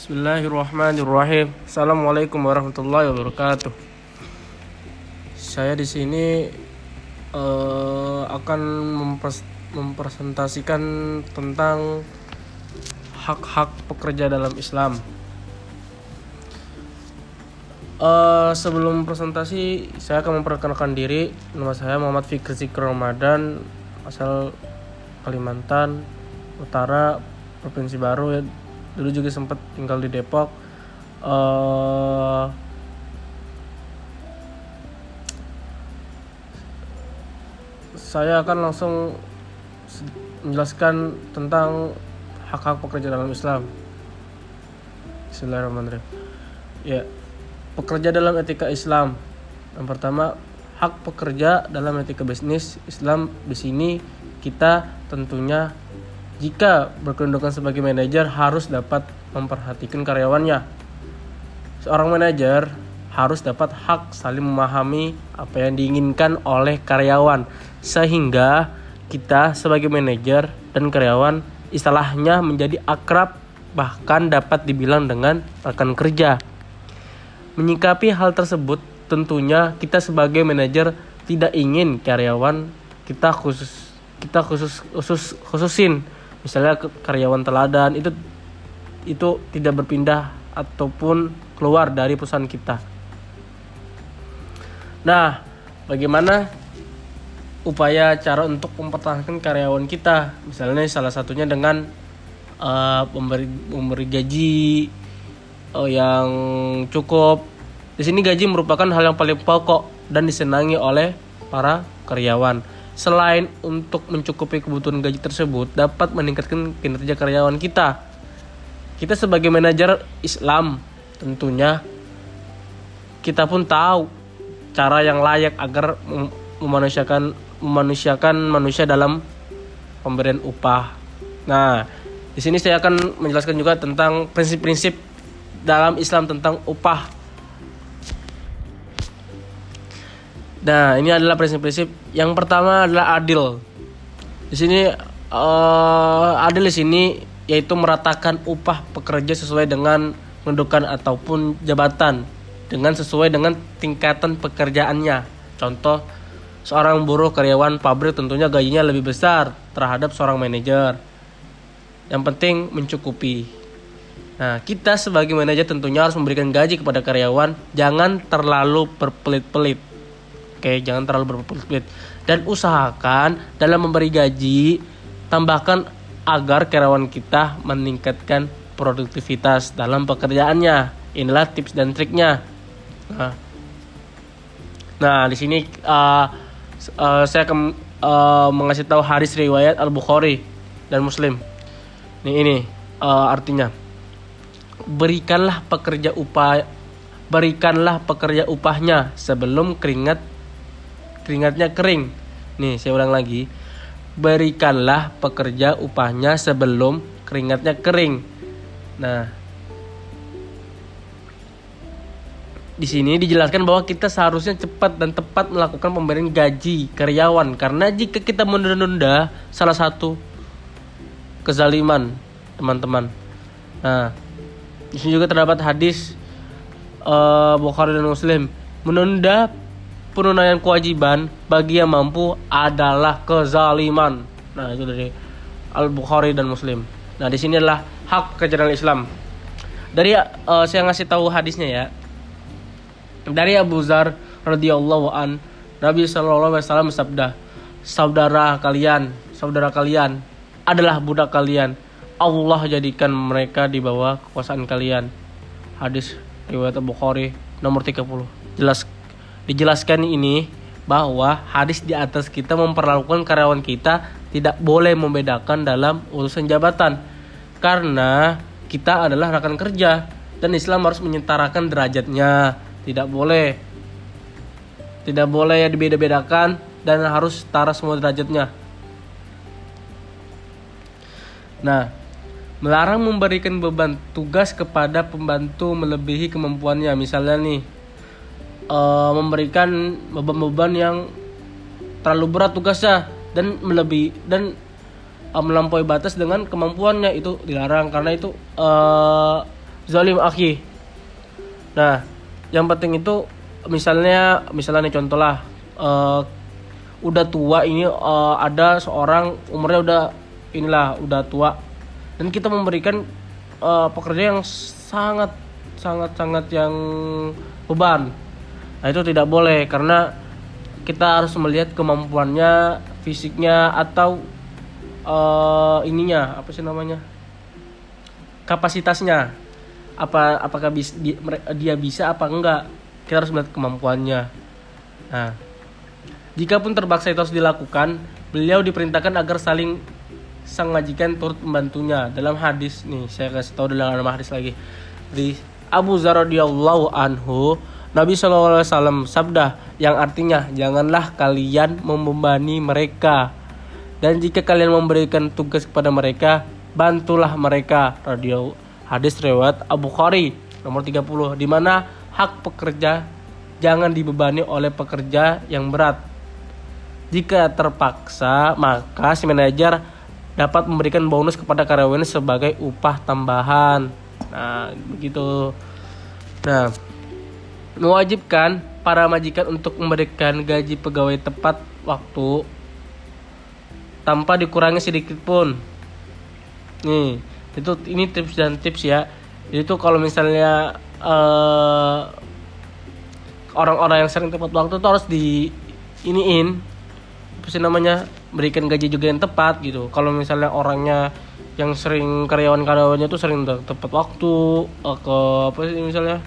Bismillahirrahmanirrahim. Assalamualaikum warahmatullahi wabarakatuh. Saya di sini eh, akan mempres- mempresentasikan tentang hak-hak pekerja dalam Islam. Eh, sebelum presentasi, saya akan memperkenalkan diri. Nama saya Muhammad Fikri Zikr Ramadan, asal Kalimantan Utara, Provinsi Baru. Dulu juga sempat tinggal di Depok. Eh, saya akan langsung menjelaskan tentang hak-hak pekerja dalam Islam. Bismillahirrahmanirrahim. Ya, pekerja dalam etika Islam. Yang pertama, hak pekerja dalam etika bisnis Islam di sini kita tentunya jika berkedudukan sebagai manajer harus dapat memperhatikan karyawannya. Seorang manajer harus dapat hak saling memahami apa yang diinginkan oleh karyawan sehingga kita sebagai manajer dan karyawan istilahnya menjadi akrab bahkan dapat dibilang dengan rekan kerja. Menyikapi hal tersebut, tentunya kita sebagai manajer tidak ingin karyawan kita khusus kita khusus khusus khususin misalnya karyawan teladan itu itu tidak berpindah ataupun keluar dari perusahaan kita. Nah, bagaimana upaya cara untuk mempertahankan karyawan kita? Misalnya salah satunya dengan eh, memberi memberi gaji eh, yang cukup. Di sini gaji merupakan hal yang paling pokok dan disenangi oleh para karyawan. Selain untuk mencukupi kebutuhan gaji tersebut, dapat meningkatkan kinerja karyawan kita. Kita sebagai manajer Islam tentunya kita pun tahu cara yang layak agar mem- memanusiakan memanusiakan manusia dalam pemberian upah. Nah, di sini saya akan menjelaskan juga tentang prinsip-prinsip dalam Islam tentang upah. Nah, ini adalah prinsip-prinsip. Yang pertama adalah adil. Di sini eh, adil di sini yaitu meratakan upah pekerja sesuai dengan kedudukan ataupun jabatan dengan sesuai dengan tingkatan pekerjaannya. Contoh, seorang buruh karyawan pabrik tentunya gajinya lebih besar terhadap seorang manajer. Yang penting mencukupi. Nah, kita sebagai manajer tentunya harus memberikan gaji kepada karyawan, jangan terlalu berpelit-pelit. Oke, jangan terlalu berpelit-pelit. Dan usahakan dalam memberi gaji, tambahkan agar karyawan kita meningkatkan produktivitas dalam pekerjaannya. Inilah tips dan triknya. Nah, nah di sini uh, uh, saya akan uh, mengasih tahu hadis riwayat Al Bukhari dan Muslim. Nih ini uh, artinya berikanlah pekerja upah berikanlah pekerja upahnya sebelum keringat keringatnya kering. Nih, saya ulang lagi. Berikanlah pekerja upahnya sebelum keringatnya kering. Nah, di sini dijelaskan bahwa kita seharusnya cepat dan tepat melakukan pemberian gaji karyawan karena jika kita menunda-nunda salah satu kezaliman, teman-teman. Nah, di sini juga terdapat hadis eh, Bukhari dan Muslim menunda penunaian kewajiban bagi yang mampu adalah kezaliman. Nah, itu dari Al Bukhari dan Muslim. Nah, di sini adalah hak kejaran Islam. Dari eh, saya ngasih tahu hadisnya ya. Dari Abu Zar radhiyallahu an Nabi sallallahu alaihi wasallam bersabda, "Saudara kalian, saudara kalian adalah budak kalian. Allah jadikan mereka di bawah kekuasaan kalian." Hadis riwayat Bukhari nomor 30. Jelas dijelaskan ini bahwa hadis di atas kita memperlakukan karyawan kita tidak boleh membedakan dalam urusan jabatan. Karena kita adalah rekan kerja dan Islam harus menyetarakan derajatnya. Tidak boleh. Tidak boleh ya dibeda-bedakan dan harus setara semua derajatnya. Nah melarang memberikan beban tugas kepada pembantu melebihi kemampuannya. Misalnya nih eh, memberikan beban-beban yang terlalu berat tugasnya dan melebihi dan eh, melampaui batas dengan kemampuannya. Itu dilarang karena itu eh, zalim akhi. Nah yang penting itu misalnya misalnya nih contoh lah eh, udah tua ini eh, ada seorang umurnya udah inilah udah tua. Dan kita memberikan eh, pekerja yang sangat sangat sangat yang beban nah itu tidak boleh karena kita harus melihat kemampuannya fisiknya atau eh, ininya apa sih namanya kapasitasnya. Apa apakah bis, di- mere- dia bisa apa enggak? Kita harus melihat kemampuannya. Nah jika pun terpaksa itu harus dilakukan beliau diperintahkan agar saling sang majikan turut membantunya. Dalam hadis nih saya kasih tahu dalam hadis lagi. Di Abu Zar radhiyallahu anhu Nabi SAW sabda yang artinya janganlah kalian membebani mereka. Dan jika kalian memberikan tugas kepada mereka bantulah mereka. Radio hadis riwayat Abu Khari nomor 30 di mana hak pekerja jangan dibebani oleh pekerja yang berat. Jika terpaksa maka si manajer dapat memberikan bonus kepada karyawannya sebagai upah tambahan. Nah begitu. Nah mewajibkan para majikan untuk memberikan gaji pegawai tepat waktu tanpa dikurangi sedikit pun. Nih, itu ini tips dan tips ya. Jadi tuh kalau misalnya eh, orang-orang yang sering tepat waktu tuh harus di iniin apa sih namanya berikan gaji juga yang tepat gitu. Kalau misalnya orangnya yang sering karyawan-karyawannya tuh sering te- tepat waktu eh, ke apa sih misalnya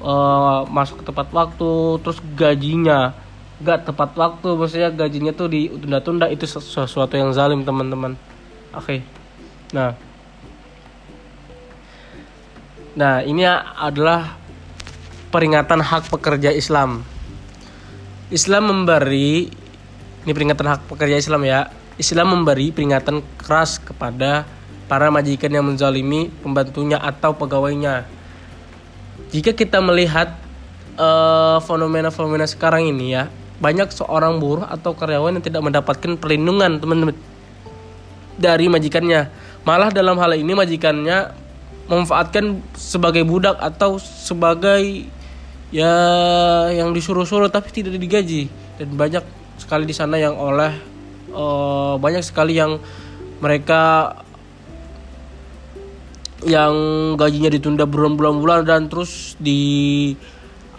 eh, masuk tepat waktu terus gajinya. Gak tepat waktu maksudnya gajinya tuh ditunda-tunda itu sesu- sesuatu yang zalim teman-teman. Oke. Nah. Nah ini adalah peringatan hak pekerja Islam. Islam memberi ini peringatan hak pekerja Islam ya. Islam memberi peringatan keras kepada para majikan yang menzalimi pembantunya atau pegawainya jika kita melihat eh, fenomena-fenomena sekarang ini ya banyak seorang buruh atau karyawan yang tidak mendapatkan perlindungan teman-teman dari majikannya. Malah dalam hal ini majikannya memanfaatkan sebagai budak atau sebagai ya yang disuruh-suruh tapi tidak digaji. Dan banyak sekali di sana yang oleh eh, banyak sekali yang mereka yang gajinya ditunda berbulan-bulan dan terus di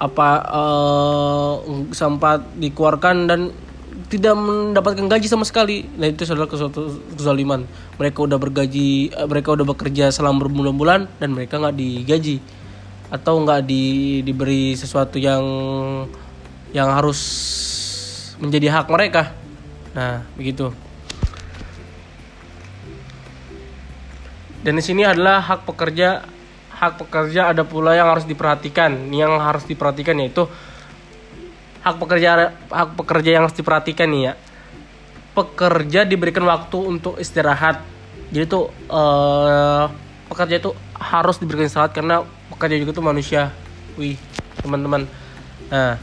apa eh, sempat dikeluarkan dan tidak mendapatkan gaji sama sekali. Nah itu adalah kezaliman. Mereka udah bergaji, eh, mereka udah bekerja selama berbulan-bulan dan mereka nggak digaji atau nggak di, diberi sesuatu yang yang harus menjadi hak mereka. Nah begitu. Dan di sini adalah hak pekerja hak pekerja ada pula yang harus diperhatikan. Yang harus diperhatikan yaitu hak pekerja hak pekerja yang harus diperhatikan nih ya. Pekerja diberikan waktu untuk istirahat. Jadi tuh eh, pekerja itu harus diberikan istirahat karena pekerja juga tuh manusia. Wih, teman-teman. Nah,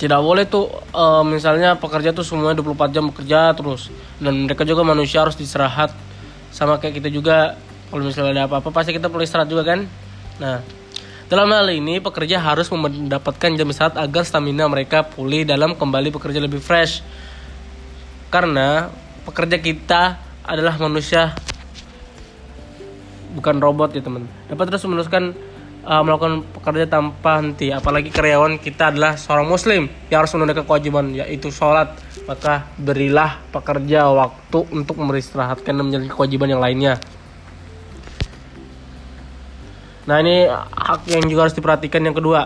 tidak boleh tuh eh, misalnya pekerja tuh semuanya 24 jam bekerja terus dan mereka juga manusia harus istirahat sama kayak kita juga kalau misalnya ada apa-apa pasti kita perlu istirahat juga kan? Nah dalam hal ini pekerja harus mendapatkan jam istirahat agar stamina mereka pulih dalam kembali bekerja lebih fresh. Karena pekerja kita adalah manusia bukan robot ya teman. Dapat terus meneruskan uh, melakukan pekerja tanpa henti. Apalagi karyawan kita adalah seorang muslim yang harus menunaikan kewajiban yaitu sholat. Maka berilah pekerja waktu untuk beristirahatkan dan menjalankan kewajiban yang lainnya. Nah ini hak yang juga harus diperhatikan. Yang kedua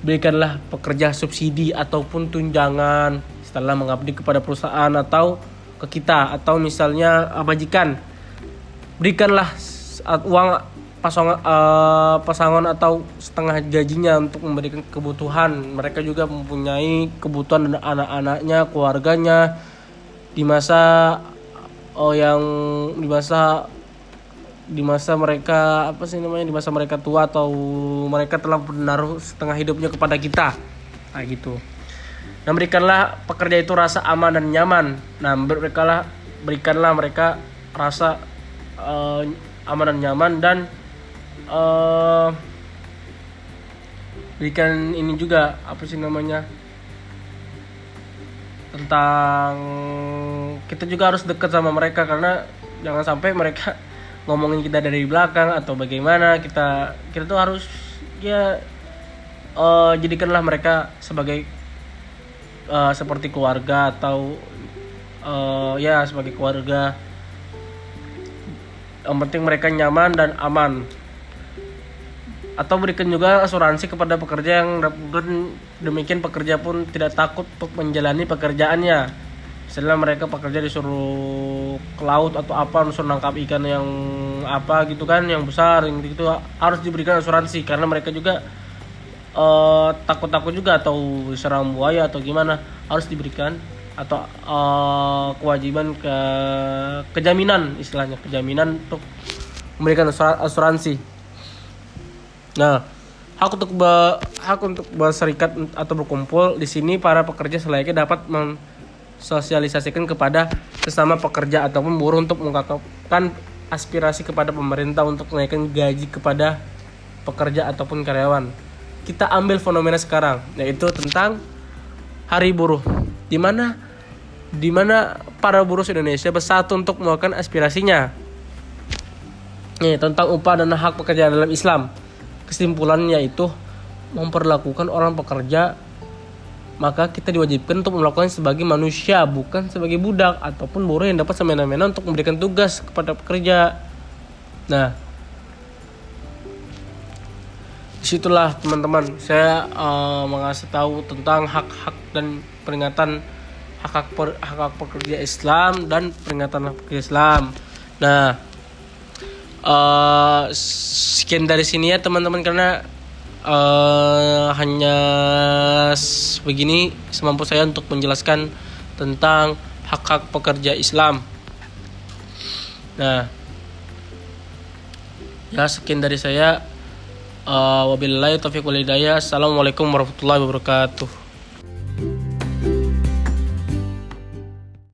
berikanlah pekerja subsidi ataupun tunjangan setelah mengabdi kepada perusahaan atau ke kita. Atau misalnya uh, majikan. Berikanlah uang pasongan eh, pasangan atau setengah gajinya untuk memberikan kebutuhan. Mereka juga mempunyai kebutuhan anak-anaknya keluarganya. Di masa oh yang di masa di masa mereka apa sih namanya di masa mereka tua atau mereka telah menaruh setengah hidupnya kepada kita. Nah gitu. Dan berikanlah pekerja itu rasa aman dan nyaman. Nah berikanlah berikanlah mereka rasa eh, aman dan nyaman dan eh berikan ini juga apa sih namanya? Tentang kita juga harus dekat sama mereka karena jangan sampai mereka ngomongin kita dari belakang atau bagaimana. Kita kita tuh harus ya eh, jadikanlah mereka sebagai eh, seperti keluarga atau eh, ya sebagai keluarga. Yang penting mereka nyaman dan aman atau berikan juga asuransi kepada pekerja yang demikian pekerja pun tidak takut untuk menjalani pekerjaannya. Misalnya mereka pekerja disuruh ke laut atau apa disuruh nangkap ikan yang apa gitu kan yang besar yang gitu harus diberikan asuransi. Karena mereka juga eh, takut-takut juga atau diserang buaya atau gimana harus diberikan atau eh, kewajiban ke kejaminan istilahnya kejaminan untuk memberikan asura- asuransi Nah, hak untuk be- hak untuk berserikat atau berkumpul di sini para pekerja selayaknya dapat mensosialisasikan kepada sesama pekerja ataupun buruh untuk mengungkapkan aspirasi kepada pemerintah untuk menaikkan gaji kepada pekerja ataupun karyawan. Kita ambil fenomena sekarang yaitu tentang Hari Buruh di mana di mana para buruh Indonesia bersatu untuk melakukan aspirasinya. Nih, tentang upah dan hak pekerja dalam Islam kesimpulannya itu memperlakukan orang pekerja maka kita diwajibkan untuk melakukan sebagai manusia bukan sebagai budak ataupun buruh yang dapat semena-mena untuk memberikan tugas kepada pekerja. Nah di situlah teman-teman saya eh, mengasih tahu tentang hak-hak dan peringatan hak-hak per- hak-hak pekerja Islam dan peringatan hak pekerja Islam. Nah eh sekian dari sini ya teman-teman karena eh hanya begini semampu saya untuk menjelaskan tentang hak-hak pekerja Islam. Nah, ya sekian dari saya. Uh, wabillahi taufiq hidayah. Assalamualaikum warahmatullahi wabarakatuh.